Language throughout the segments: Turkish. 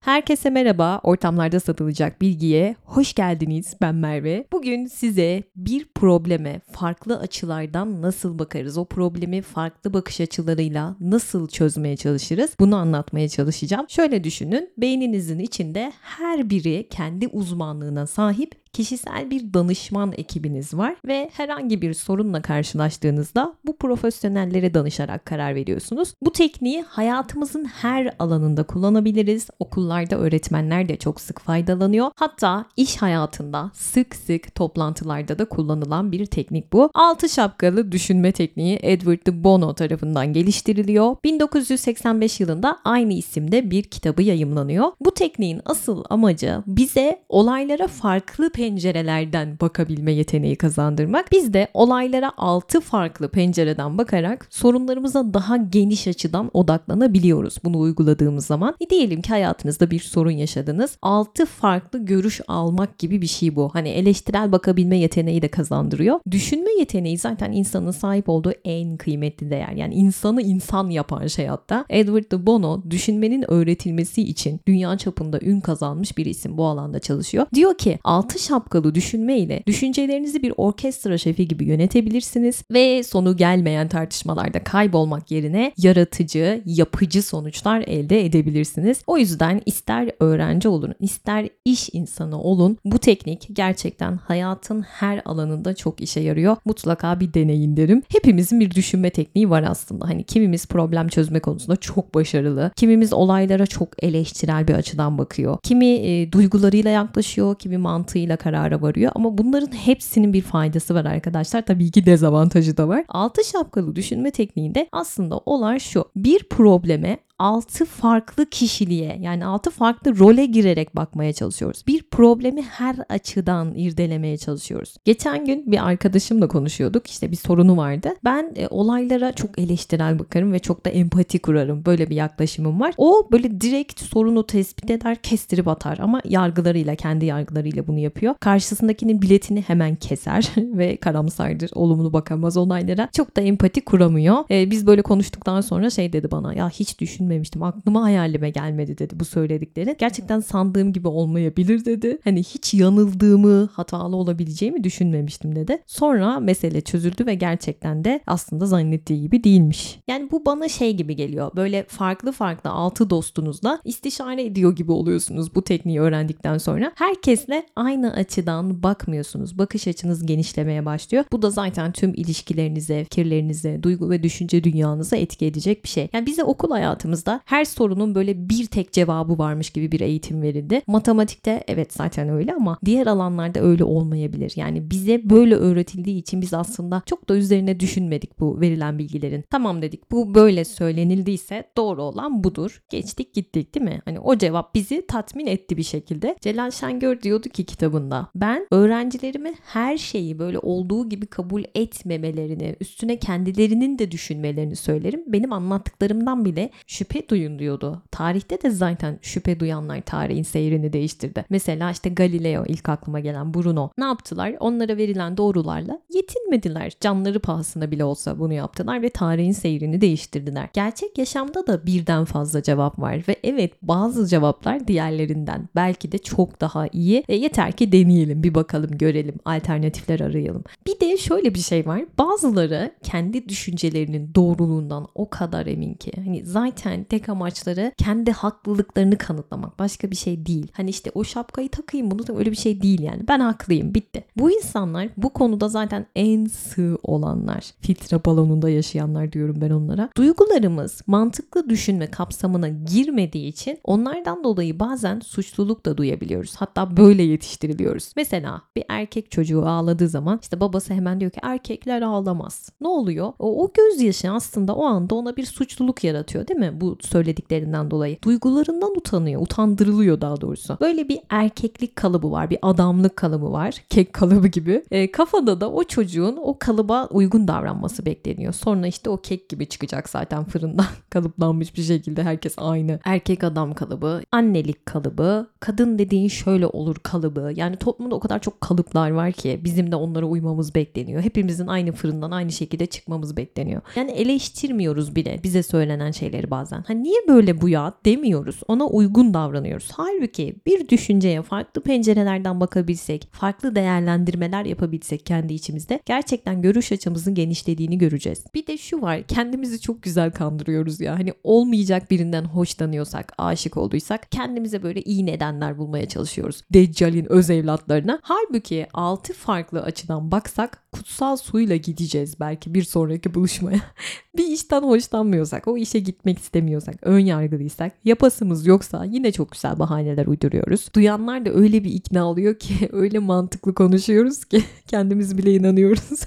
Herkese merhaba. Ortamlarda satılacak bilgiye hoş geldiniz. Ben Merve. Bugün size bir probleme farklı açılardan nasıl bakarız? O problemi farklı bakış açılarıyla nasıl çözmeye çalışırız? Bunu anlatmaya çalışacağım. Şöyle düşünün. Beyninizin içinde her biri kendi uzmanlığına sahip kişisel bir danışman ekibiniz var ve herhangi bir sorunla karşılaştığınızda bu profesyonellere danışarak karar veriyorsunuz. Bu tekniği hayatımızın her alanında kullanabiliriz. Okullarda öğretmenler de çok sık faydalanıyor. Hatta iş hayatında sık sık toplantılarda da kullanılan bir teknik bu. Altı şapkalı düşünme tekniği Edward de Bono tarafından geliştiriliyor. 1985 yılında aynı isimde bir kitabı yayımlanıyor. Bu tekniğin asıl amacı bize olaylara farklı pencerelerden bakabilme yeteneği kazandırmak. Biz de olaylara 6 farklı pencereden bakarak sorunlarımıza daha geniş açıdan odaklanabiliyoruz bunu uyguladığımız zaman. E diyelim ki hayatınızda bir sorun yaşadınız. 6 farklı görüş almak gibi bir şey bu. Hani eleştirel bakabilme yeteneği de kazandırıyor. Düşünme yeteneği zaten insanın sahip olduğu en kıymetli değer. Yani insanı insan yapan şey hatta. Edward de Bono düşünmenin öğretilmesi için dünya çapında ün kazanmış bir isim bu alanda çalışıyor. Diyor ki 6 şapkalı düşünme ile düşüncelerinizi bir orkestra şefi gibi yönetebilirsiniz ve sonu gelmeyen tartışmalarda kaybolmak yerine yaratıcı, yapıcı sonuçlar elde edebilirsiniz. O yüzden ister öğrenci olun, ister iş insanı olun bu teknik gerçekten hayatın her alanında çok işe yarıyor. Mutlaka bir deneyin derim. Hepimizin bir düşünme tekniği var aslında. Hani kimimiz problem çözme konusunda çok başarılı, kimimiz olaylara çok eleştirel bir açıdan bakıyor. Kimi e, duygularıyla yaklaşıyor, kimi mantığıyla karara varıyor ama bunların hepsinin bir faydası var arkadaşlar. Tabii ki dezavantajı da var. Altı şapkalı düşünme tekniğinde aslında olay şu. Bir probleme 6 farklı kişiliğe yani 6 farklı role girerek bakmaya çalışıyoruz. Bir problemi her açıdan irdelemeye çalışıyoruz. Geçen gün bir arkadaşımla konuşuyorduk. İşte bir sorunu vardı. Ben e, olaylara çok eleştirel bakarım ve çok da empati kurarım. Böyle bir yaklaşımım var. O böyle direkt sorunu tespit eder, kestirip atar ama yargılarıyla, kendi yargılarıyla bunu yapıyor. Karşısındakinin biletini hemen keser ve karamsardır. Olumlu bakamaz olaylara. Çok da empati kuramıyor. Ee, biz böyle konuştuktan sonra şey dedi bana ya hiç düşün düşünmemiştim. Aklıma hayalime gelmedi dedi bu söyledikleri. Gerçekten sandığım gibi olmayabilir dedi. Hani hiç yanıldığımı, hatalı olabileceğimi düşünmemiştim dedi. Sonra mesele çözüldü ve gerçekten de aslında zannettiği gibi değilmiş. Yani bu bana şey gibi geliyor. Böyle farklı farklı altı dostunuzla istişare ediyor gibi oluyorsunuz bu tekniği öğrendikten sonra. Herkesle aynı açıdan bakmıyorsunuz. Bakış açınız genişlemeye başlıyor. Bu da zaten tüm ilişkilerinize, fikirlerinize, duygu ve düşünce dünyanıza etki edecek bir şey. Yani bize okul hayatımız baktığımızda her sorunun böyle bir tek cevabı varmış gibi bir eğitim verildi. Matematikte evet zaten öyle ama diğer alanlarda öyle olmayabilir. Yani bize böyle öğretildiği için biz aslında çok da üzerine düşünmedik bu verilen bilgilerin. Tamam dedik bu böyle söylenildiyse doğru olan budur. Geçtik gittik değil mi? Hani o cevap bizi tatmin etti bir şekilde. Celal Şengör diyordu ki kitabında ben öğrencilerimi her şeyi böyle olduğu gibi kabul etmemelerini, üstüne kendilerinin de düşünmelerini söylerim. Benim anlattıklarımdan bile şüphe şüphe duyun diyordu. Tarihte de zaten şüphe duyanlar tarihin seyrini değiştirdi. Mesela işte Galileo ilk aklıma gelen Bruno. Ne yaptılar? Onlara verilen doğrularla yetinmediler. Canları pahasına bile olsa bunu yaptılar ve tarihin seyrini değiştirdiler. Gerçek yaşamda da birden fazla cevap var ve evet bazı cevaplar diğerlerinden belki de çok daha iyi. E, yeter ki deneyelim, bir bakalım, görelim, alternatifler arayalım. Bir de şöyle bir şey var. Bazıları kendi düşüncelerinin doğruluğundan o kadar emin ki hani zaten yani tek amaçları kendi haklılıklarını kanıtlamak. Başka bir şey değil. Hani işte o şapkayı takayım bunu da öyle bir şey değil yani. Ben haklıyım bitti. Bu insanlar bu konuda zaten en sığ olanlar. Filtre balonunda yaşayanlar diyorum ben onlara. Duygularımız mantıklı düşünme kapsamına girmediği için onlardan dolayı bazen suçluluk da duyabiliyoruz. Hatta böyle yetiştiriliyoruz. Mesela bir erkek çocuğu ağladığı zaman işte babası hemen diyor ki erkekler ağlamaz. Ne oluyor? O, o gözyaşı aslında o anda ona bir suçluluk yaratıyor değil mi? Bu söylediklerinden dolayı. Duygularından utanıyor, utandırılıyor daha doğrusu. Böyle bir erkeklik kalıbı var, bir adamlık kalıbı var. Kek kalıbı gibi. E, kafada da o çocuğun o kalıba uygun davranması bekleniyor. Sonra işte o kek gibi çıkacak zaten fırından kalıplanmış bir şekilde herkes aynı. Erkek adam kalıbı, annelik kalıbı, kadın dediğin şöyle olur kalıbı. Yani toplumda o kadar çok kalıplar var ki bizim de onlara uymamız bekleniyor. Hepimizin aynı fırından aynı şekilde çıkmamız bekleniyor. Yani eleştirmiyoruz bile bize söylenen şeyleri bazen bazen. Ha niye böyle bu ya demiyoruz. Ona uygun davranıyoruz. Halbuki bir düşünceye farklı pencerelerden bakabilsek, farklı değerlendirmeler yapabilsek kendi içimizde gerçekten görüş açımızın genişlediğini göreceğiz. Bir de şu var kendimizi çok güzel kandırıyoruz ya. Hani olmayacak birinden hoşlanıyorsak, aşık olduysak kendimize böyle iyi nedenler bulmaya çalışıyoruz. Deccal'in öz evlatlarına. Halbuki altı farklı açıdan baksak kutsal suyla gideceğiz belki bir sonraki buluşmaya. bir işten hoşlanmıyorsak, o işe gitmek istemiyorsak, ön yargılıysak, yapasımız yoksa yine çok güzel bahaneler uyduruyoruz. Duyanlar da öyle bir ikna oluyor ki, öyle mantıklı konuşuyoruz ki kendimiz bile inanıyoruz.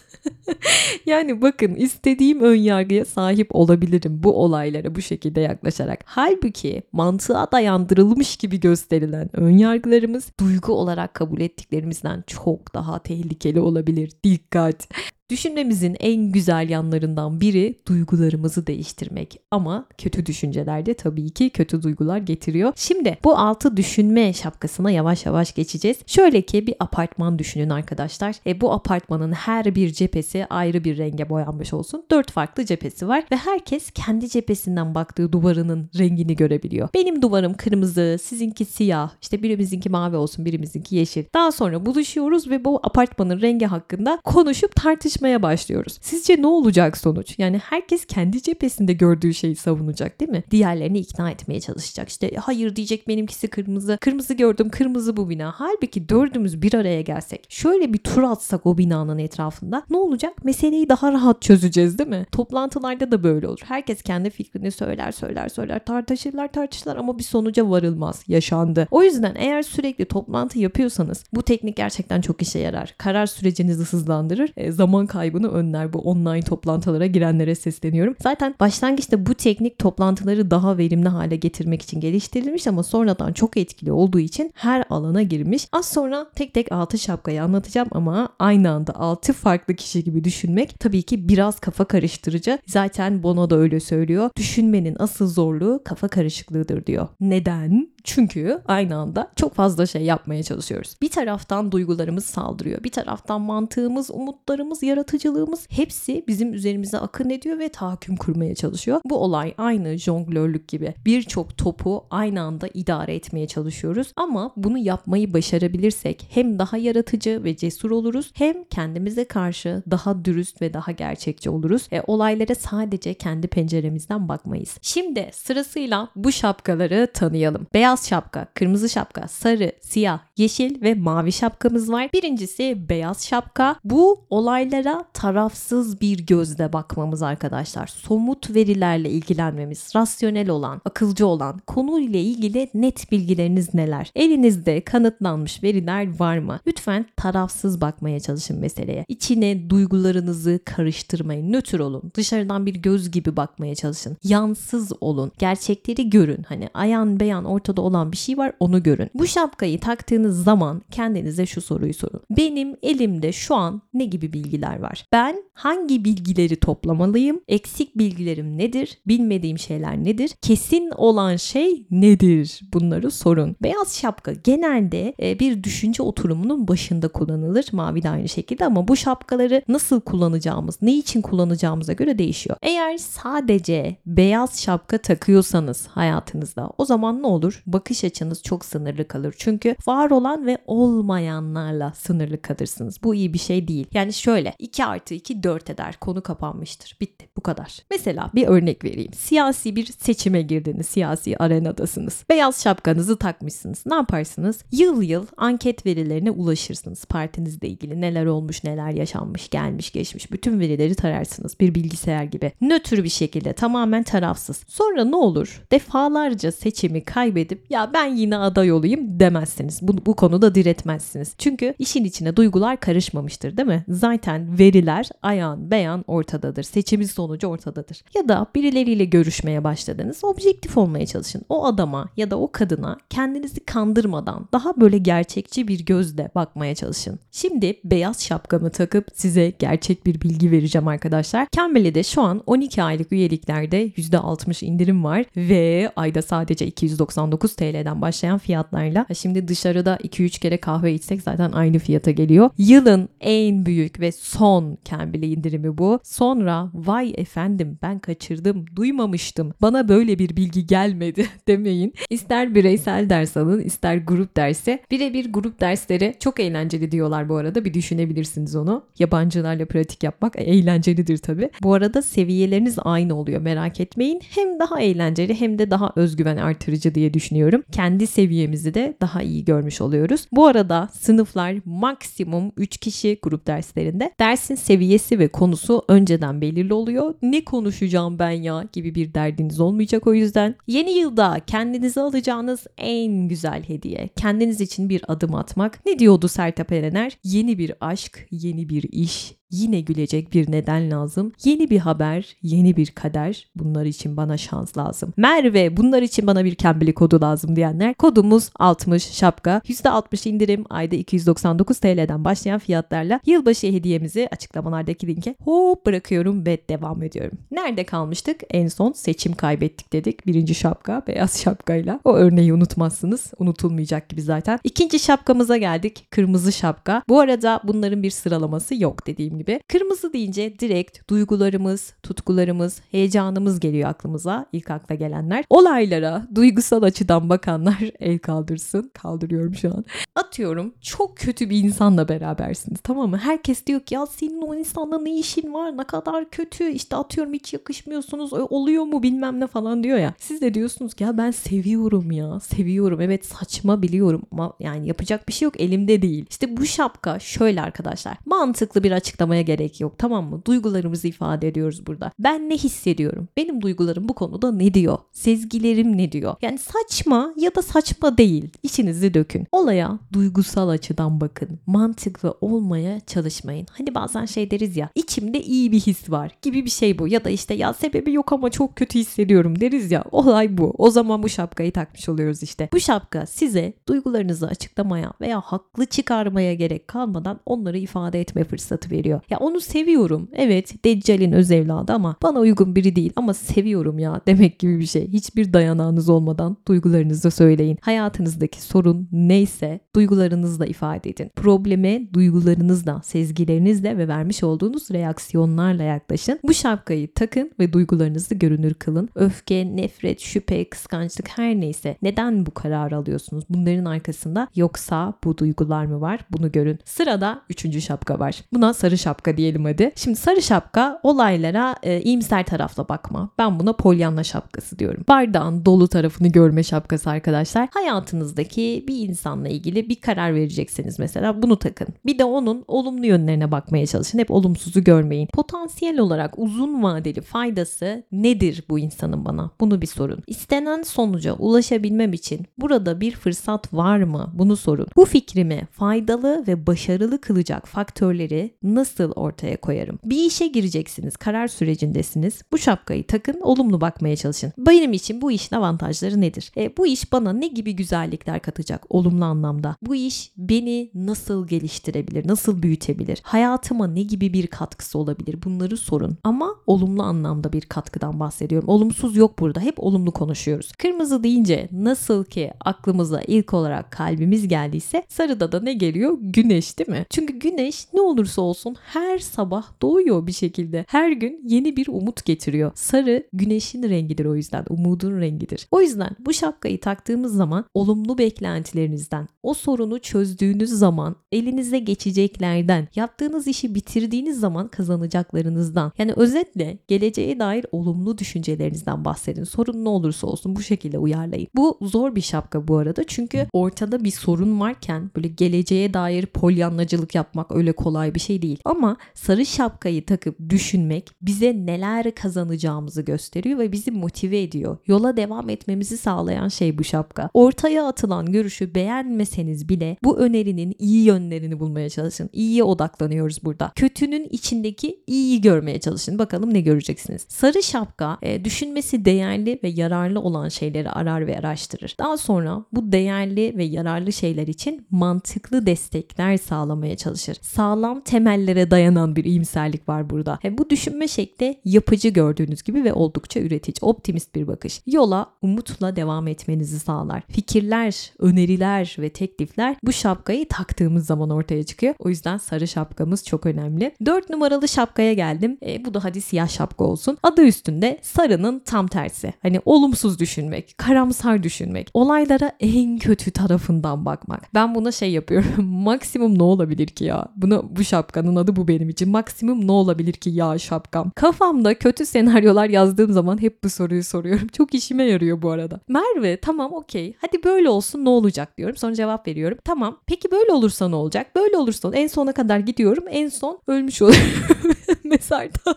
yani bakın istediğim ön yargıya sahip olabilirim bu olaylara bu şekilde yaklaşarak. Halbuki mantığa dayandırılmış gibi gösterilen ön yargılarımız duygu olarak kabul ettiklerimizden çok daha tehlikeli olabilir. Dikkat. ждать. Düşünmemizin en güzel yanlarından biri duygularımızı değiştirmek. Ama kötü düşünceler de tabii ki kötü duygular getiriyor. Şimdi bu altı düşünme şapkasına yavaş yavaş geçeceğiz. Şöyle ki bir apartman düşünün arkadaşlar. E, bu apartmanın her bir cephesi ayrı bir renge boyanmış olsun. Dört farklı cephesi var ve herkes kendi cephesinden baktığı duvarının rengini görebiliyor. Benim duvarım kırmızı, sizinki siyah, işte birimizinki mavi olsun, birimizinki yeşil. Daha sonra buluşuyoruz ve bu apartmanın rengi hakkında konuşup tartışma tartışmaya başlıyoruz. Sizce ne olacak sonuç? Yani herkes kendi cephesinde gördüğü şeyi savunacak değil mi? Diğerlerini ikna etmeye çalışacak. İşte hayır diyecek benimkisi kırmızı. Kırmızı gördüm kırmızı bu bina. Halbuki dördümüz bir araya gelsek şöyle bir tur atsak o binanın etrafında ne olacak? Meseleyi daha rahat çözeceğiz değil mi? Toplantılarda da böyle olur. Herkes kendi fikrini söyler söyler söyler tartışırlar tartışırlar ama bir sonuca varılmaz. Yaşandı. O yüzden eğer sürekli toplantı yapıyorsanız bu teknik gerçekten çok işe yarar. Karar sürecinizi hızlandırır. E, zaman kaybını önler bu online toplantılara girenlere sesleniyorum. Zaten başlangıçta bu teknik toplantıları daha verimli hale getirmek için geliştirilmiş ama sonradan çok etkili olduğu için her alana girmiş. Az sonra tek tek altı şapkayı anlatacağım ama aynı anda altı farklı kişi gibi düşünmek tabii ki biraz kafa karıştırıcı. Zaten Bono da öyle söylüyor. Düşünmenin asıl zorluğu kafa karışıklığıdır diyor. Neden? Çünkü aynı anda çok fazla şey yapmaya çalışıyoruz. Bir taraftan duygularımız saldırıyor. Bir taraftan mantığımız, umutlarımız, yaratıcılığımız hepsi bizim üzerimize akın ediyor ve tahakküm kurmaya çalışıyor. Bu olay aynı jonglörlük gibi. Birçok topu aynı anda idare etmeye çalışıyoruz. Ama bunu yapmayı başarabilirsek hem daha yaratıcı ve cesur oluruz hem kendimize karşı daha dürüst ve daha gerçekçi oluruz. E, olaylara sadece kendi penceremizden bakmayız. Şimdi sırasıyla bu şapkaları tanıyalım. Beyaz beyaz şapka, kırmızı şapka, sarı, siyah, yeşil ve mavi şapkamız var. Birincisi beyaz şapka. Bu olaylara tarafsız bir gözle bakmamız arkadaşlar. Somut verilerle ilgilenmemiz, rasyonel olan, akılcı olan, konuyla ilgili net bilgileriniz neler? Elinizde kanıtlanmış veriler var mı? Lütfen tarafsız bakmaya çalışın meseleye. İçine duygularınızı karıştırmayın. Nötr olun. Dışarıdan bir göz gibi bakmaya çalışın. Yansız olun. Gerçekleri görün. Hani ayan beyan ortada ortada olan bir şey var onu görün. Bu şapkayı taktığınız zaman kendinize şu soruyu sorun. Benim elimde şu an ne gibi bilgiler var? Ben hangi bilgileri toplamalıyım? Eksik bilgilerim nedir? Bilmediğim şeyler nedir? Kesin olan şey nedir? Bunları sorun. Beyaz şapka genelde e, bir düşünce oturumunun başında kullanılır. Mavi de aynı şekilde ama bu şapkaları nasıl kullanacağımız, ne için kullanacağımıza göre değişiyor. Eğer sadece beyaz şapka takıyorsanız hayatınızda o zaman ne olur? Bakış açınız çok sınırlı kalır. Çünkü var olan ve olmayanlarla sınırlı kalırsınız. Bu iyi bir şey değil. Yani şöyle 2 artı 2 4 eder. Konu kapanmıştır. Bitti. Bu kadar. Mesela bir örnek vereyim. Siyasi bir seçime girdiniz. Siyasi arenadasınız. Beyaz şapkanızı takmışsınız. Ne yaparsınız? Yıl yıl anket verilerine ulaşırsınız. Partinizle ilgili neler olmuş, neler yaşanmış, gelmiş, geçmiş. Bütün verileri tararsınız. Bir bilgisayar gibi. Nötr bir şekilde tamamen tarafsız. Sonra ne olur? Defalarca seçimi kaybedip ya ben yine aday olayım demezsiniz. Bu, bu konuda diretmezsiniz. Çünkü işin içine duygular karışmamıştır değil mi? Zaten veriler ayan beyan ortadadır. Seçimin sonucu ortadadır. Ya da birileriyle görüşmeye başladınız. Objektif olmaya çalışın. O adama ya da o kadına kendinizi kandırmadan daha böyle gerçekçi bir gözle bakmaya çalışın. Şimdi beyaz şapkamı takıp size gerçek bir bilgi vereceğim arkadaşlar. Cambly'de şu an 12 aylık üyeliklerde %60 indirim var ve ayda sadece 299 299 TL'den başlayan fiyatlarla şimdi dışarıda 2-3 kere kahve içsek zaten aynı fiyata geliyor. Yılın en büyük ve son Cambly indirimi bu. Sonra vay efendim ben kaçırdım, duymamıştım. Bana böyle bir bilgi gelmedi demeyin. İster bireysel ders alın, ister grup derse. Birebir grup dersleri çok eğlenceli diyorlar bu arada. Bir düşünebilirsiniz onu. Yabancılarla pratik yapmak eğlencelidir tabii. Bu arada seviyeleriniz aynı oluyor merak etmeyin. Hem daha eğlenceli hem de daha özgüven artırıcı diye düşünüyorum. Kendi seviyemizi de daha iyi görmüş oluyoruz. Bu arada sınıflar maksimum 3 kişi grup derslerinde. Dersin seviyesi ve konusu önceden belirli oluyor. Ne konuşacağım ben ya gibi bir derdiniz olmayacak o yüzden. Yeni yılda kendinize alacağınız en güzel hediye. Kendiniz için bir adım atmak. Ne diyordu Sertap Erener? Yeni bir aşk, yeni bir iş, Yine gülecek bir neden lazım. Yeni bir haber, yeni bir kader. Bunlar için bana şans lazım. Merve bunlar için bana bir Cambly kodu lazım diyenler. Kodumuz 60 şapka. %60 indirim ayda 299 TL'den başlayan fiyatlarla yılbaşı hediyemizi açıklamalardaki linke hop bırakıyorum ve devam ediyorum. Nerede kalmıştık? En son seçim kaybettik dedik. Birinci şapka beyaz şapkayla. O örneği unutmazsınız. Unutulmayacak gibi zaten. İkinci şapkamıza geldik. Kırmızı şapka. Bu arada bunların bir sıralaması yok dediğim gibi. Kırmızı deyince direkt duygularımız, tutkularımız, heyecanımız geliyor aklımıza. İlk akla gelenler. Olaylara duygusal açıdan bakanlar el kaldırsın. Kaldırıyorum şu an. Atıyorum çok kötü bir insanla berabersiniz tamam mı? Herkes diyor ki ya senin o insanla ne işin var? Ne kadar kötü. İşte atıyorum hiç yakışmıyorsunuz. Oluyor mu bilmem ne falan diyor ya. Siz de diyorsunuz ki ya ben seviyorum ya. Seviyorum. Evet saçma biliyorum ama yani yapacak bir şey yok. Elimde değil. İşte bu şapka şöyle arkadaşlar. Mantıklı bir açıklama açıklamaya gerek yok tamam mı? Duygularımızı ifade ediyoruz burada. Ben ne hissediyorum? Benim duygularım bu konuda ne diyor? Sezgilerim ne diyor? Yani saçma ya da saçma değil. İçinizi dökün. Olaya duygusal açıdan bakın. Mantıklı olmaya çalışmayın. Hani bazen şey deriz ya içimde iyi bir his var gibi bir şey bu. Ya da işte ya sebebi yok ama çok kötü hissediyorum deriz ya. Olay bu. O zaman bu şapkayı takmış oluyoruz işte. Bu şapka size duygularınızı açıklamaya veya haklı çıkarmaya gerek kalmadan onları ifade etme fırsatı veriyor. Ya onu seviyorum. Evet Deccal'in öz evladı ama bana uygun biri değil ama seviyorum ya demek gibi bir şey. Hiçbir dayanağınız olmadan duygularınızı söyleyin. Hayatınızdaki sorun neyse duygularınızla ifade edin. Probleme duygularınızla, sezgilerinizle ve vermiş olduğunuz reaksiyonlarla yaklaşın. Bu şapkayı takın ve duygularınızı görünür kılın. Öfke, nefret, şüphe, kıskançlık her neyse neden bu kararı alıyorsunuz? Bunların arkasında yoksa bu duygular mı var? Bunu görün. Sırada üçüncü şapka var. Buna sarı şapka diyelim hadi. Şimdi sarı şapka olaylara e, iyimser tarafla bakma. Ben buna polyanla şapkası diyorum. Bardağın dolu tarafını görme şapkası arkadaşlar. Hayatınızdaki bir insanla ilgili bir karar vereceksiniz mesela bunu takın. Bir de onun olumlu yönlerine bakmaya çalışın. Hep olumsuzu görmeyin. Potansiyel olarak uzun vadeli faydası nedir bu insanın bana? Bunu bir sorun. İstenen sonuca ulaşabilmem için burada bir fırsat var mı? Bunu sorun. Bu fikrimi faydalı ve başarılı kılacak faktörleri nasıl ortaya koyarım? Bir işe gireceksiniz, karar sürecindesiniz. Bu şapkayı takın, olumlu bakmaya çalışın. Benim için bu işin avantajları nedir? E, bu iş bana ne gibi güzellikler katacak olumlu anlamda? Bu iş beni nasıl geliştirebilir, nasıl büyütebilir? Hayatıma ne gibi bir katkısı olabilir? Bunları sorun. Ama olumlu anlamda bir katkıdan bahsediyorum. Olumsuz yok burada. Hep olumlu konuşuyoruz. Kırmızı deyince nasıl ki aklımıza ilk olarak kalbimiz geldiyse sarıda da ne geliyor? Güneş değil mi? Çünkü güneş ne olursa olsun her sabah doğuyor bir şekilde. Her gün yeni bir umut getiriyor. Sarı güneşin rengidir o yüzden. Umudun rengidir. O yüzden bu şapkayı taktığımız zaman olumlu beklentilerinizden, o sorunu çözdüğünüz zaman elinize geçeceklerden, yaptığınız işi bitirdiğiniz zaman kazanacaklarınızdan. Yani özetle geleceğe dair olumlu düşüncelerinizden bahsedin. Sorun ne olursa olsun bu şekilde uyarlayın. Bu zor bir şapka bu arada. Çünkü ortada bir sorun varken böyle geleceğe dair polyanlacılık yapmak öyle kolay bir şey değil. Ama sarı şapkayı takıp düşünmek bize neler kazanacağımızı gösteriyor ve bizi motive ediyor. Yola devam etmemizi sağlayan şey bu şapka. Ortaya atılan görüşü beğenmeseniz göremeseniz bile bu önerinin iyi yönlerini bulmaya çalışın. İyiye odaklanıyoruz burada. Kötünün içindeki iyiyi görmeye çalışın. Bakalım ne göreceksiniz. Sarı şapka e, düşünmesi değerli ve yararlı olan şeyleri arar ve araştırır. Daha sonra bu değerli ve yararlı şeyler için mantıklı destekler sağlamaya çalışır. Sağlam temellere dayanan bir iyimserlik var burada. E, bu düşünme şekli yapıcı gördüğünüz gibi ve oldukça üretici, optimist bir bakış. Yola umutla devam etmenizi sağlar. Fikirler, öneriler ve teklifler bu şapkayı taktığımız zaman ortaya çıkıyor. O yüzden sarı şapkamız çok önemli. 4 numaralı şapkaya geldim. E, bu da hadi siyah şapka olsun. Adı üstünde sarının tam tersi. Hani olumsuz düşünmek, karamsar düşünmek, olaylara en kötü tarafından bakmak. Ben buna şey yapıyorum. Maksimum ne olabilir ki ya? Buna bu şapkanın adı bu benim için. Maksimum ne olabilir ki ya şapkam? Kafamda kötü senaryolar yazdığım zaman hep bu soruyu soruyorum. Çok işime yarıyor bu arada. Merve tamam okey. Hadi böyle olsun ne olacak diyorum. Sonra cevap veriyorum. Tamam. Peki böyle olursa ne olacak? Böyle olursa en sona kadar gidiyorum. En son ölmüş oluyorum. Mezarda.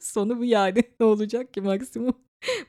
Sonu bu yani. Ne olacak ki maksimum?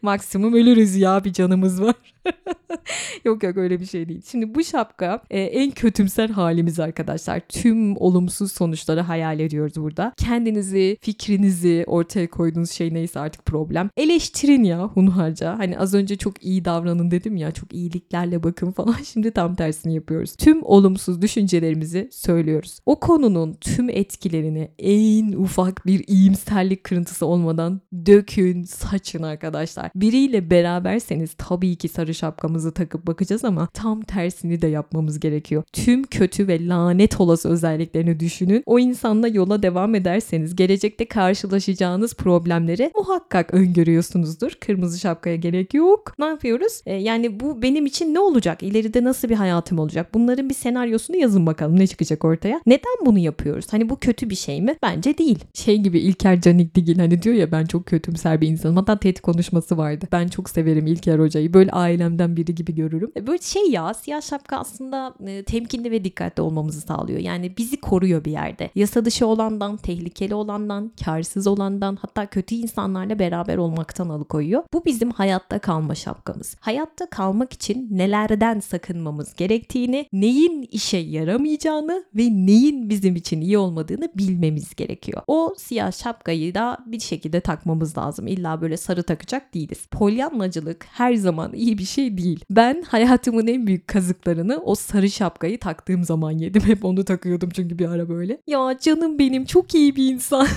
Maksimum ölürüz ya bir canımız var. yok yok öyle bir şey değil. Şimdi bu şapka e, en kötümser halimiz arkadaşlar. Tüm olumsuz sonuçları hayal ediyoruz burada. Kendinizi, fikrinizi ortaya koyduğunuz şey neyse artık problem. Eleştirin ya hunharca. Hani az önce çok iyi davranın dedim ya çok iyiliklerle bakın falan. Şimdi tam tersini yapıyoruz. Tüm olumsuz düşüncelerimizi söylüyoruz. O konunun tüm etkilerini en ufak bir iyimserlik kırıntısı olmadan dökün, saçın arkadaşlar. Biriyle beraberseniz tabii ki sarı şapkamızı takıp bakacağız ama tam tersini de yapmamız gerekiyor. Tüm kötü ve lanet olası özelliklerini düşünün. O insanla yola devam ederseniz gelecekte karşılaşacağınız problemleri muhakkak öngörüyorsunuzdur. Kırmızı şapkaya gerek yok. Ne yapıyoruz? Ee, yani bu benim için ne olacak? İleride nasıl bir hayatım olacak? Bunların bir senaryosunu yazın bakalım ne çıkacak ortaya. Neden bunu yapıyoruz? Hani bu kötü bir şey mi? Bence değil. Şey gibi İlker Canik Digil hani diyor ya ben çok kötümser bir insanım. Hatta TED konuşması vardı. Ben çok severim İlker Hoca'yı. Böyle ailemden biri gibi görürüm. E, böyle şey ya siyah şapka aslında e, temkinli ve dikkatli olmamızı sağlıyor. Yani bizi koruyor bir yerde. Yasa dışı olandan, tehlikeli olandan, karsız olandan hatta kötü insanlarla beraber olmaktan alıkoyuyor. Bu bizim hayatta kalma şapkamız. Hayatta kalmak için nelerden sakınmamız gerektiğini, neyin işe yaramayacağını ve neyin bizim için iyi olmadığını bilmemiz gerekiyor. O siyah şapkayı da bir şekilde takmamız lazım. İlla böyle sarı takacak değiliz. Polyanlacılık her zaman iyi bir şey değil. Ben hayatımın en büyük kazıklarını o sarı şapkayı taktığım zaman yedim. Hep onu takıyordum çünkü bir ara böyle. Ya canım benim çok iyi bir insan.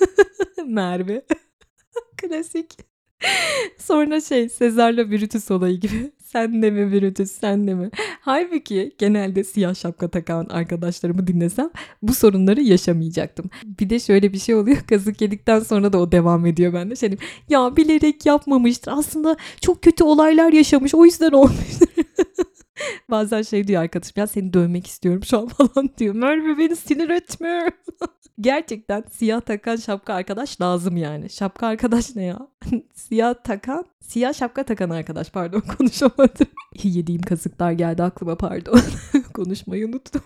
Merve. Klasik. Sonra şey Sezar'la Brutus olayı gibi. Sen de mi Brutus sen de mi? Halbuki genelde siyah şapka takan arkadaşlarımı dinlesem bu sorunları yaşamayacaktım. Bir de şöyle bir şey oluyor. Kazık yedikten sonra da o devam ediyor bende. Şey ya bilerek yapmamıştır. Aslında çok kötü olaylar yaşamış. O yüzden olmuştur. Bazen şey diyor arkadaşım ya seni dövmek istiyorum şu an falan diyor. Merve beni sinir etme. Gerçekten siyah takan şapka arkadaş lazım yani. Şapka arkadaş ne ya? siyah takan, siyah şapka takan arkadaş pardon konuşamadım. Yediğim kazıklar geldi aklıma pardon. Konuşmayı unuttum.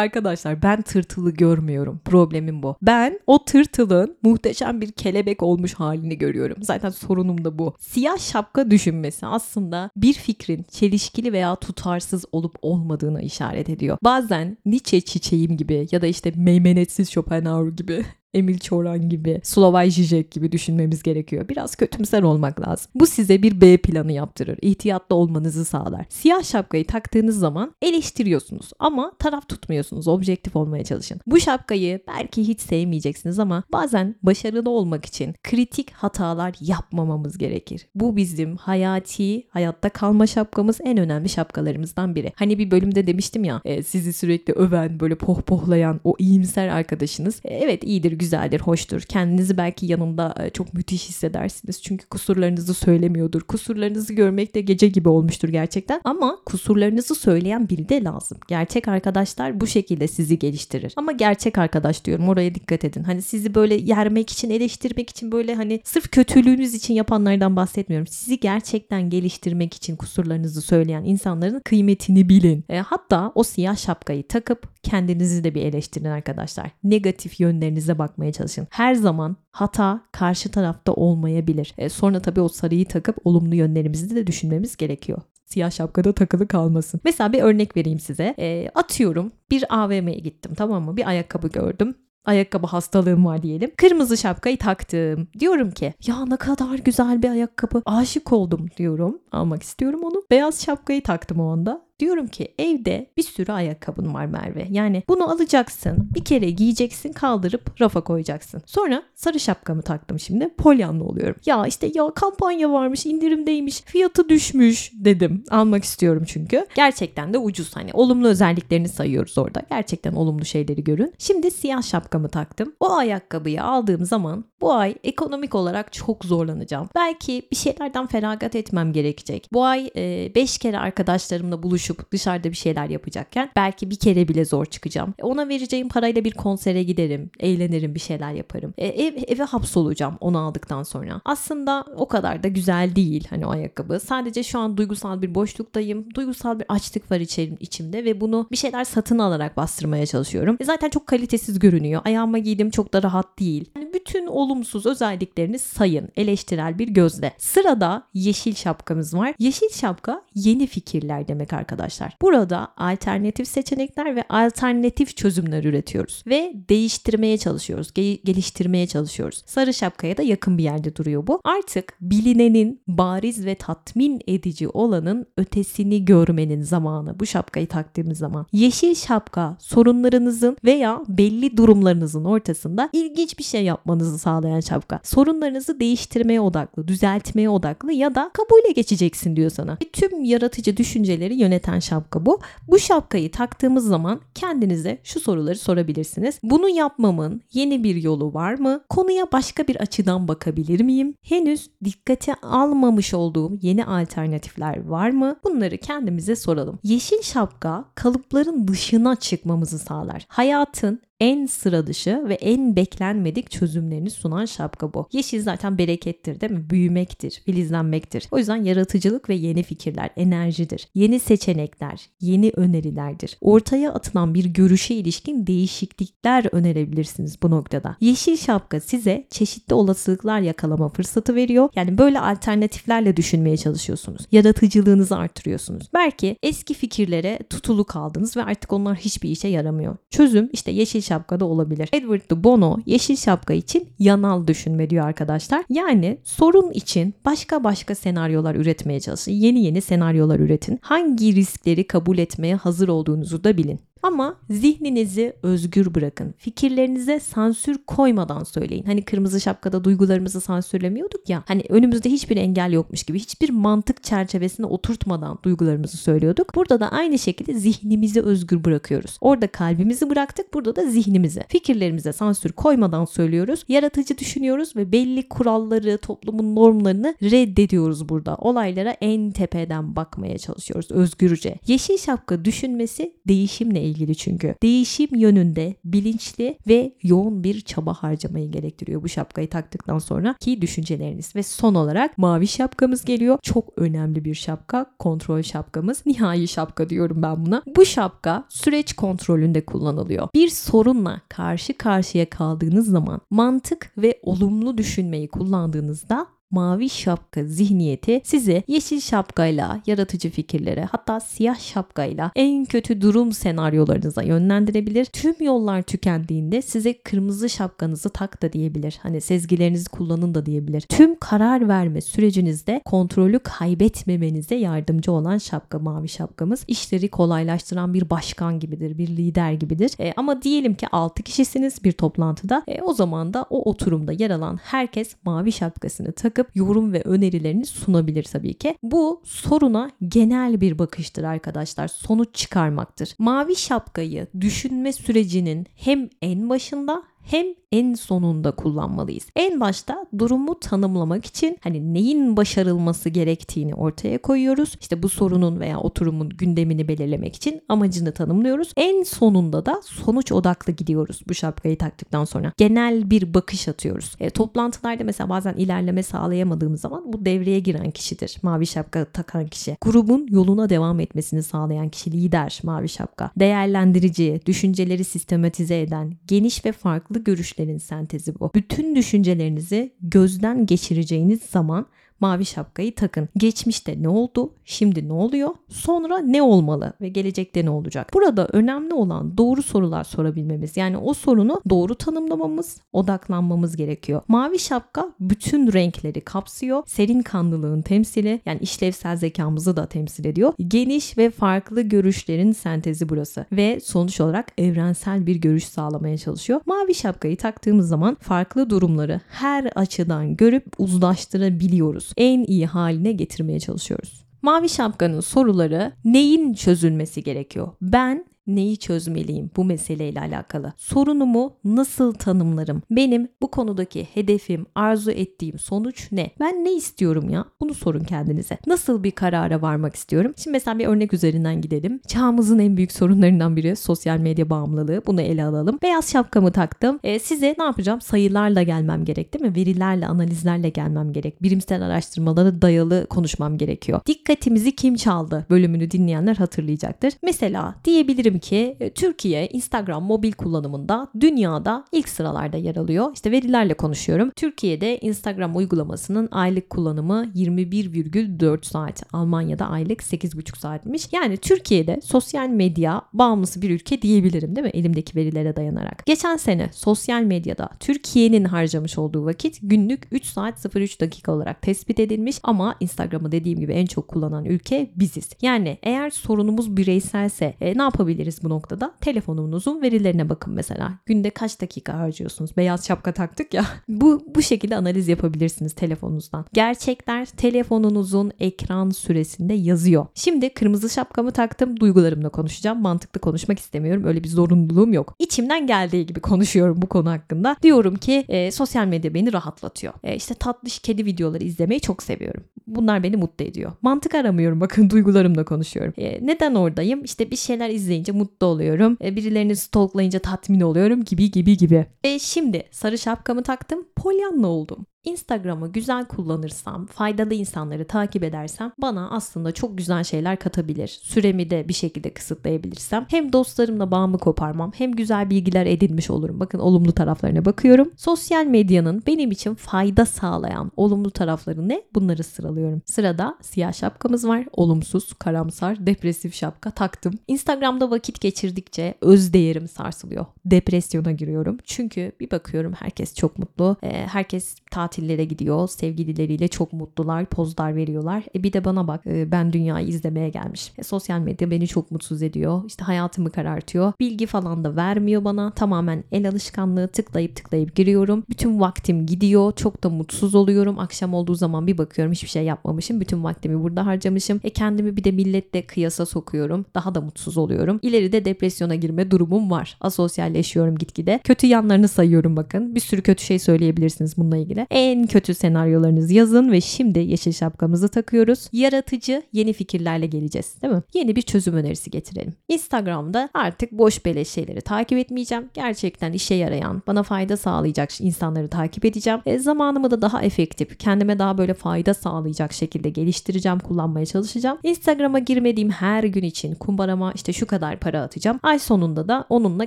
Arkadaşlar ben tırtılı görmüyorum. Problemim bu. Ben o tırtılın muhteşem bir kelebek olmuş halini görüyorum. Zaten sorunum da bu. Siyah şapka düşünmesi aslında bir fikrin çelişkili veya tutarsız olup olmadığına işaret ediyor. Bazen Nietzsche çiçeğim gibi ya da işte meymenetsiz Schopenhauer gibi Emil Çoran gibi, Slovay Zizek gibi düşünmemiz gerekiyor. Biraz kötümser olmak lazım. Bu size bir B planı yaptırır. İhtiyatlı olmanızı sağlar. Siyah şapkayı taktığınız zaman eleştiriyorsunuz ama taraf tutmuyorsunuz. Objektif olmaya çalışın. Bu şapkayı belki hiç sevmeyeceksiniz ama bazen başarılı olmak için kritik hatalar yapmamamız gerekir. Bu bizim hayati, hayatta kalma şapkamız en önemli şapkalarımızdan biri. Hani bir bölümde demiştim ya e, sizi sürekli öven, böyle pohpohlayan o iyimser arkadaşınız. E, evet iyidir, güzeldir, hoştur. Kendinizi belki yanında e, çok müthiş hissedersiniz. Çünkü kusurlarınızı söylemiyordur. Kusurlarınızı görmek de gece gibi olmuştur gerçekten. Ama kusurlarınızı söyleyen biri de lazım. Gerçek arkadaşlar bu şekilde sizi geliştirir. Ama gerçek arkadaş diyorum oraya dikkat edin. Hani sizi böyle yermek için, eleştirmek için böyle hani sırf kötülüğünüz için yapanlardan bahsetmiyorum. Sizi gerçekten geliştirmek için kusurlarınızı söyleyen insanların kıymetini bilin. E, hatta o siyah şapkayı takıp kendinizi de bir eleştirin arkadaşlar. Negatif yönlerinize bakmaya çalışın. Her zaman hata karşı tarafta olmayabilir. E, sonra tabii o sarıyı takıp olumlu yönlerimizi de düşünmemiz gerekiyor. siyah şapkada takılı kalmasın. Mesela bir örnek vereyim size. E, atıyorum bir AVM'ye gittim tamam mı? Bir ayakkabı gördüm ayakkabı hastalığım var diyelim. Kırmızı şapkayı taktım. Diyorum ki ya ne kadar güzel bir ayakkabı. Aşık oldum diyorum. Almak istiyorum onu. Beyaz şapkayı taktım o anda. Diyorum ki evde bir sürü ayakkabın var Merve. Yani bunu alacaksın, bir kere giyeceksin, kaldırıp rafa koyacaksın. Sonra sarı şapkamı taktım şimdi. Polyanlı oluyorum. Ya işte ya kampanya varmış, indirimdeymiş, fiyatı düşmüş dedim. Almak istiyorum çünkü. Gerçekten de ucuz. Hani olumlu özelliklerini sayıyoruz orada. Gerçekten olumlu şeyleri görün. Şimdi siyah şapkamı taktım. O ayakkabıyı aldığım zaman bu ay ekonomik olarak çok zorlanacağım. Belki bir şeylerden feragat etmem gerekecek. Bu ay 5 e, kere arkadaşlarımla buluşup dışarıda bir şeyler yapacakken belki bir kere bile zor çıkacağım. E, ona vereceğim parayla bir konsere giderim, eğlenirim, bir şeyler yaparım. E, ev, eve hapsolacağım onu aldıktan sonra. Aslında o kadar da güzel değil hani o ayakkabı. Sadece şu an duygusal bir boşluktayım. Duygusal bir açlık var içerim, içimde ve bunu bir şeyler satın alarak bastırmaya çalışıyorum. E, zaten çok kalitesiz görünüyor. Ayağıma giydim çok da rahat değil. Yani bütün olumsuz özelliklerini sayın eleştirel bir gözle. Sırada yeşil şapkamız var. Yeşil şapka yeni fikirler demek arkadaşlar. Burada alternatif seçenekler ve alternatif çözümler üretiyoruz ve değiştirmeye çalışıyoruz, ge- geliştirmeye çalışıyoruz. Sarı şapkaya da yakın bir yerde duruyor bu. Artık bilinenin bariz ve tatmin edici olanın ötesini görmenin zamanı bu şapkayı taktığımız zaman. Yeşil şapka sorunlarınızın veya belli durumlarınızın ortasında ilginç bir şey yapmanızı sağlayan şapka. Sorunlarınızı değiştirmeye odaklı, düzeltmeye odaklı ya da kabule geçeceksin diyor sana. Ve tüm yaratıcı düşünceleri yöneten şapka bu. Bu şapkayı taktığımız zaman kendinize şu soruları sorabilirsiniz. Bunu yapmamın yeni bir yolu var mı? Konuya başka bir açıdan bakabilir miyim? Henüz dikkate almamış olduğum yeni alternatifler var mı? Bunları kendimize soralım. Yeşil şapka kalıpların dışına çıkmamızı sağlar. Hayatın en sıra dışı ve en beklenmedik çözümlerini sunan şapka bu. Yeşil zaten berekettir değil mi? Büyümektir, filizlenmektir. O yüzden yaratıcılık ve yeni fikirler, enerjidir. Yeni seçenekler, yeni önerilerdir. Ortaya atılan bir görüşe ilişkin değişiklikler önerebilirsiniz bu noktada. Yeşil şapka size çeşitli olasılıklar yakalama fırsatı veriyor. Yani böyle alternatiflerle düşünmeye çalışıyorsunuz. Yaratıcılığınızı artırıyorsunuz. Belki eski fikirlere tutulu kaldınız ve artık onlar hiçbir işe yaramıyor. Çözüm işte yeşil şapkada olabilir. Edward de Bono yeşil şapka için yanal düşünme diyor arkadaşlar. Yani sorun için başka başka senaryolar üretmeye çalışın. Yeni yeni senaryolar üretin. Hangi riskleri kabul etmeye hazır olduğunuzu da bilin. Ama zihninizi özgür bırakın. Fikirlerinize sansür koymadan söyleyin. Hani kırmızı şapkada duygularımızı sansürlemiyorduk ya. Hani önümüzde hiçbir engel yokmuş gibi hiçbir mantık çerçevesine oturtmadan duygularımızı söylüyorduk. Burada da aynı şekilde zihnimizi özgür bırakıyoruz. Orada kalbimizi bıraktık, burada da zihnimizi. Fikirlerimize sansür koymadan söylüyoruz. Yaratıcı düşünüyoruz ve belli kuralları, toplumun normlarını reddediyoruz burada. Olaylara en tepeden bakmaya çalışıyoruz özgürce. Yeşil şapka düşünmesi değişimle ilgili çünkü. Değişim yönünde bilinçli ve yoğun bir çaba harcamayı gerektiriyor bu şapkayı taktıktan sonra ki düşünceleriniz. Ve son olarak mavi şapkamız geliyor. Çok önemli bir şapka. Kontrol şapkamız. Nihai şapka diyorum ben buna. Bu şapka süreç kontrolünde kullanılıyor. Bir sorunla karşı karşıya kaldığınız zaman mantık ve olumlu düşünmeyi kullandığınızda mavi şapka zihniyeti sizi yeşil şapkayla yaratıcı fikirlere hatta siyah şapkayla en kötü durum senaryolarınıza yönlendirebilir. Tüm yollar tükendiğinde size kırmızı şapkanızı tak da diyebilir. Hani sezgilerinizi kullanın da diyebilir. Tüm karar verme sürecinizde kontrolü kaybetmemenize yardımcı olan şapka mavi şapkamız. İşleri kolaylaştıran bir başkan gibidir, bir lider gibidir. E, ama diyelim ki 6 kişisiniz bir toplantıda. E, o zaman da o oturumda yer alan herkes mavi şapkasını takıp bakıp yorum ve önerilerini sunabilir tabii ki. Bu soruna genel bir bakıştır arkadaşlar. Sonuç çıkarmaktır. Mavi şapkayı düşünme sürecinin hem en başında hem en sonunda kullanmalıyız. En başta durumu tanımlamak için hani neyin başarılması gerektiğini ortaya koyuyoruz. İşte bu sorunun veya oturumun gündemini belirlemek için amacını tanımlıyoruz. En sonunda da sonuç odaklı gidiyoruz bu şapkayı taktıktan sonra. Genel bir bakış atıyoruz. E, toplantılarda mesela bazen ilerleme sağlayamadığımız zaman bu devreye giren kişidir. Mavi şapka takan kişi. Grubun yoluna devam etmesini sağlayan kişi lider mavi şapka. Değerlendirici, düşünceleri sistematize eden, geniş ve farklı görüşlerin sentezi bu. Bütün düşüncelerinizi gözden geçireceğiniz zaman mavi şapkayı takın. Geçmişte ne oldu? Şimdi ne oluyor? Sonra ne olmalı ve gelecekte ne olacak? Burada önemli olan doğru sorular sorabilmemiz. Yani o sorunu doğru tanımlamamız, odaklanmamız gerekiyor. Mavi şapka bütün renkleri kapsıyor. Serin kanlılığın temsili yani işlevsel zekamızı da temsil ediyor. Geniş ve farklı görüşlerin sentezi burası ve sonuç olarak evrensel bir görüş sağlamaya çalışıyor. Mavi şapkayı taktığımız zaman farklı durumları her açıdan görüp uzlaştırabiliyoruz. En iyi haline getirmeye çalışıyoruz. Mavi şapkanın soruları neyin çözülmesi gerekiyor? Ben neyi çözmeliyim bu meseleyle alakalı? Sorunumu nasıl tanımlarım? Benim bu konudaki hedefim, arzu ettiğim sonuç ne? Ben ne istiyorum ya? Bunu sorun kendinize. Nasıl bir karara varmak istiyorum? Şimdi mesela bir örnek üzerinden gidelim. Çağımızın en büyük sorunlarından biri sosyal medya bağımlılığı. Bunu ele alalım. Beyaz şapkamı taktım. E, size ne yapacağım? Sayılarla gelmem gerek değil mi? Verilerle, analizlerle gelmem gerek. Bilimsel araştırmalara dayalı konuşmam gerekiyor. Dikkatimizi kim çaldı? Bölümünü dinleyenler hatırlayacaktır. Mesela diyebilirim ki e, Türkiye Instagram mobil kullanımında dünyada ilk sıralarda yer alıyor. İşte verilerle konuşuyorum. Türkiye'de Instagram uygulamasının aylık kullanımı 21,4 saat. Almanya'da aylık 8,5 saatmiş. Yani Türkiye'de sosyal medya bağımlısı bir ülke diyebilirim değil mi? Elimdeki verilere dayanarak. Geçen sene sosyal medyada Türkiye'nin harcamış olduğu vakit günlük 3 saat 03 dakika olarak tespit edilmiş ama Instagram'ı dediğim gibi en çok kullanan ülke biziz. Yani eğer sorunumuz bireyselse e, ne yapabiliriz bu noktada? Telefonunuzun verilerine bakın mesela. Günde kaç dakika harcıyorsunuz? Beyaz şapka taktık ya. bu bu şekilde analiz yapabilirsiniz telefonunuzdan. Gerçekler telefonunuzun ekran süresinde yazıyor. Şimdi kırmızı şapkamı taktım. Duygularımla konuşacağım. Mantıklı konuşmak istemiyorum. Öyle bir zorunluluğum yok. İçimden geldiği gibi konuşuyorum bu konu hakkında. Diyorum ki e, sosyal medya beni rahatlatıyor. E, işte tatlış kedi videoları izlemeyi çok seviyorum. Bunlar beni mutlu ediyor. Mantık aramıyorum bakın duygularımla konuşuyorum. E, neden oradayım? İşte bir şeyler izleyince mutlu oluyorum. E, birilerini stalklayınca tatmin oluyorum gibi gibi gibi. E, şimdi sarı şapkamı taktım. Polyanla oldum. Instagram'ı güzel kullanırsam, faydalı insanları takip edersem bana aslında çok güzel şeyler katabilir. Süremi de bir şekilde kısıtlayabilirsem hem dostlarımla bağımı koparmam hem güzel bilgiler edinmiş olurum. Bakın olumlu taraflarına bakıyorum. Sosyal medyanın benim için fayda sağlayan olumlu tarafları ne? Bunları sıralıyorum. Sırada siyah şapkamız var. Olumsuz, karamsar, depresif şapka taktım. Instagram'da vakit geçirdikçe öz değerim sarsılıyor. Depresyona giriyorum. Çünkü bir bakıyorum herkes çok mutlu. Herkes tatil tatillere gidiyor. Sevgilileriyle çok mutlular, pozlar veriyorlar. E bir de bana bak e, ben dünyayı izlemeye gelmiş. E, sosyal medya beni çok mutsuz ediyor. İşte hayatımı karartıyor. Bilgi falan da vermiyor bana. Tamamen el alışkanlığı tıklayıp tıklayıp giriyorum. Bütün vaktim gidiyor. Çok da mutsuz oluyorum. Akşam olduğu zaman bir bakıyorum hiçbir şey yapmamışım. Bütün vaktimi burada harcamışım. E kendimi bir de milletle kıyasa sokuyorum. Daha da mutsuz oluyorum. İleride depresyona girme durumum var. Asosyalleşiyorum gitgide. Kötü yanlarını sayıyorum bakın. Bir sürü kötü şey söyleyebilirsiniz bununla ilgili. E en kötü senaryolarınızı yazın ve şimdi yeşil şapkamızı takıyoruz. Yaratıcı yeni fikirlerle geleceğiz değil mi? Yeni bir çözüm önerisi getirelim. Instagram'da artık boş beleş şeyleri takip etmeyeceğim. Gerçekten işe yarayan, bana fayda sağlayacak insanları takip edeceğim. E, zamanımı da daha efektif, kendime daha böyle fayda sağlayacak şekilde geliştireceğim, kullanmaya çalışacağım. Instagram'a girmediğim her gün için kumbarama işte şu kadar para atacağım. Ay sonunda da onunla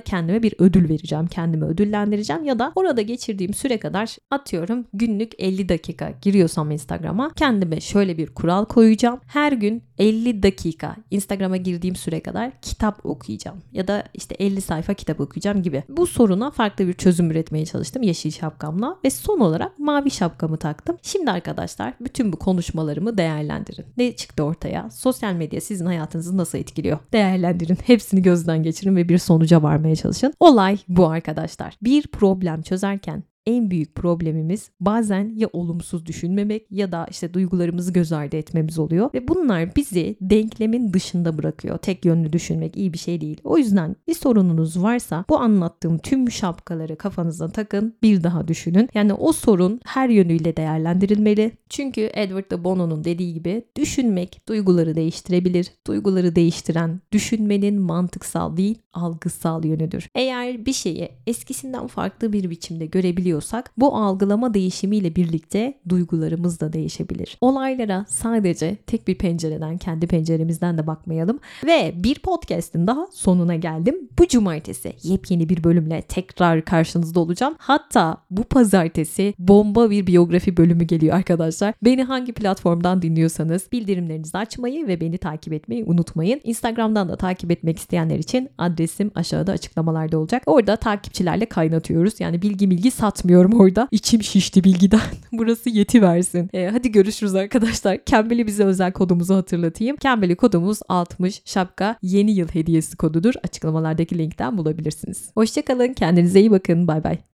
kendime bir ödül vereceğim. Kendimi ödüllendireceğim ya da orada geçirdiğim süre kadar atıyorum günlük 50 dakika giriyorsam Instagram'a kendime şöyle bir kural koyacağım. Her gün 50 dakika Instagram'a girdiğim süre kadar kitap okuyacağım ya da işte 50 sayfa kitap okuyacağım gibi. Bu soruna farklı bir çözüm üretmeye çalıştım yeşil şapkamla ve son olarak mavi şapkamı taktım. Şimdi arkadaşlar bütün bu konuşmalarımı değerlendirin. Ne çıktı ortaya? Sosyal medya sizin hayatınızı nasıl etkiliyor? Değerlendirin. Hepsini gözden geçirin ve bir sonuca varmaya çalışın. Olay bu arkadaşlar. Bir problem çözerken en büyük problemimiz bazen ya olumsuz düşünmemek ya da işte duygularımızı göz ardı etmemiz oluyor ve bunlar bizi denklemin dışında bırakıyor. Tek yönlü düşünmek iyi bir şey değil. O yüzden bir sorununuz varsa bu anlattığım tüm şapkaları kafanıza takın, bir daha düşünün. Yani o sorun her yönüyle değerlendirilmeli. Çünkü Edward de Bono'nun dediği gibi düşünmek duyguları değiştirebilir. Duyguları değiştiren düşünmenin mantıksal değil, algısal yönüdür. Eğer bir şeyi eskisinden farklı bir biçimde görebiliyorsanız algılayabiliyorsak bu algılama değişimiyle birlikte duygularımız da değişebilir. Olaylara sadece tek bir pencereden, kendi penceremizden de bakmayalım ve bir podcast'in daha sonuna geldim. Bu cumartesi yepyeni bir bölümle tekrar karşınızda olacağım. Hatta bu pazartesi bomba bir biyografi bölümü geliyor arkadaşlar. Beni hangi platformdan dinliyorsanız bildirimlerinizi açmayı ve beni takip etmeyi unutmayın. Instagram'dan da takip etmek isteyenler için adresim aşağıda açıklamalarda olacak. Orada takipçilerle kaynatıyoruz. Yani bilgi bilgi satmıyorum orada. İçim şişti bilgiden. Burası yeti versin. Ee, hadi görüşürüz arkadaşlar. Kembeli bize özel kodumuzu hatırlatayım. Kembeli kodumuz 60 şapka yeni yıl hediyesi kodudur. Açıklamalardaki linkten bulabilirsiniz. Hoşçakalın. Kendinize iyi bakın. Bay bay.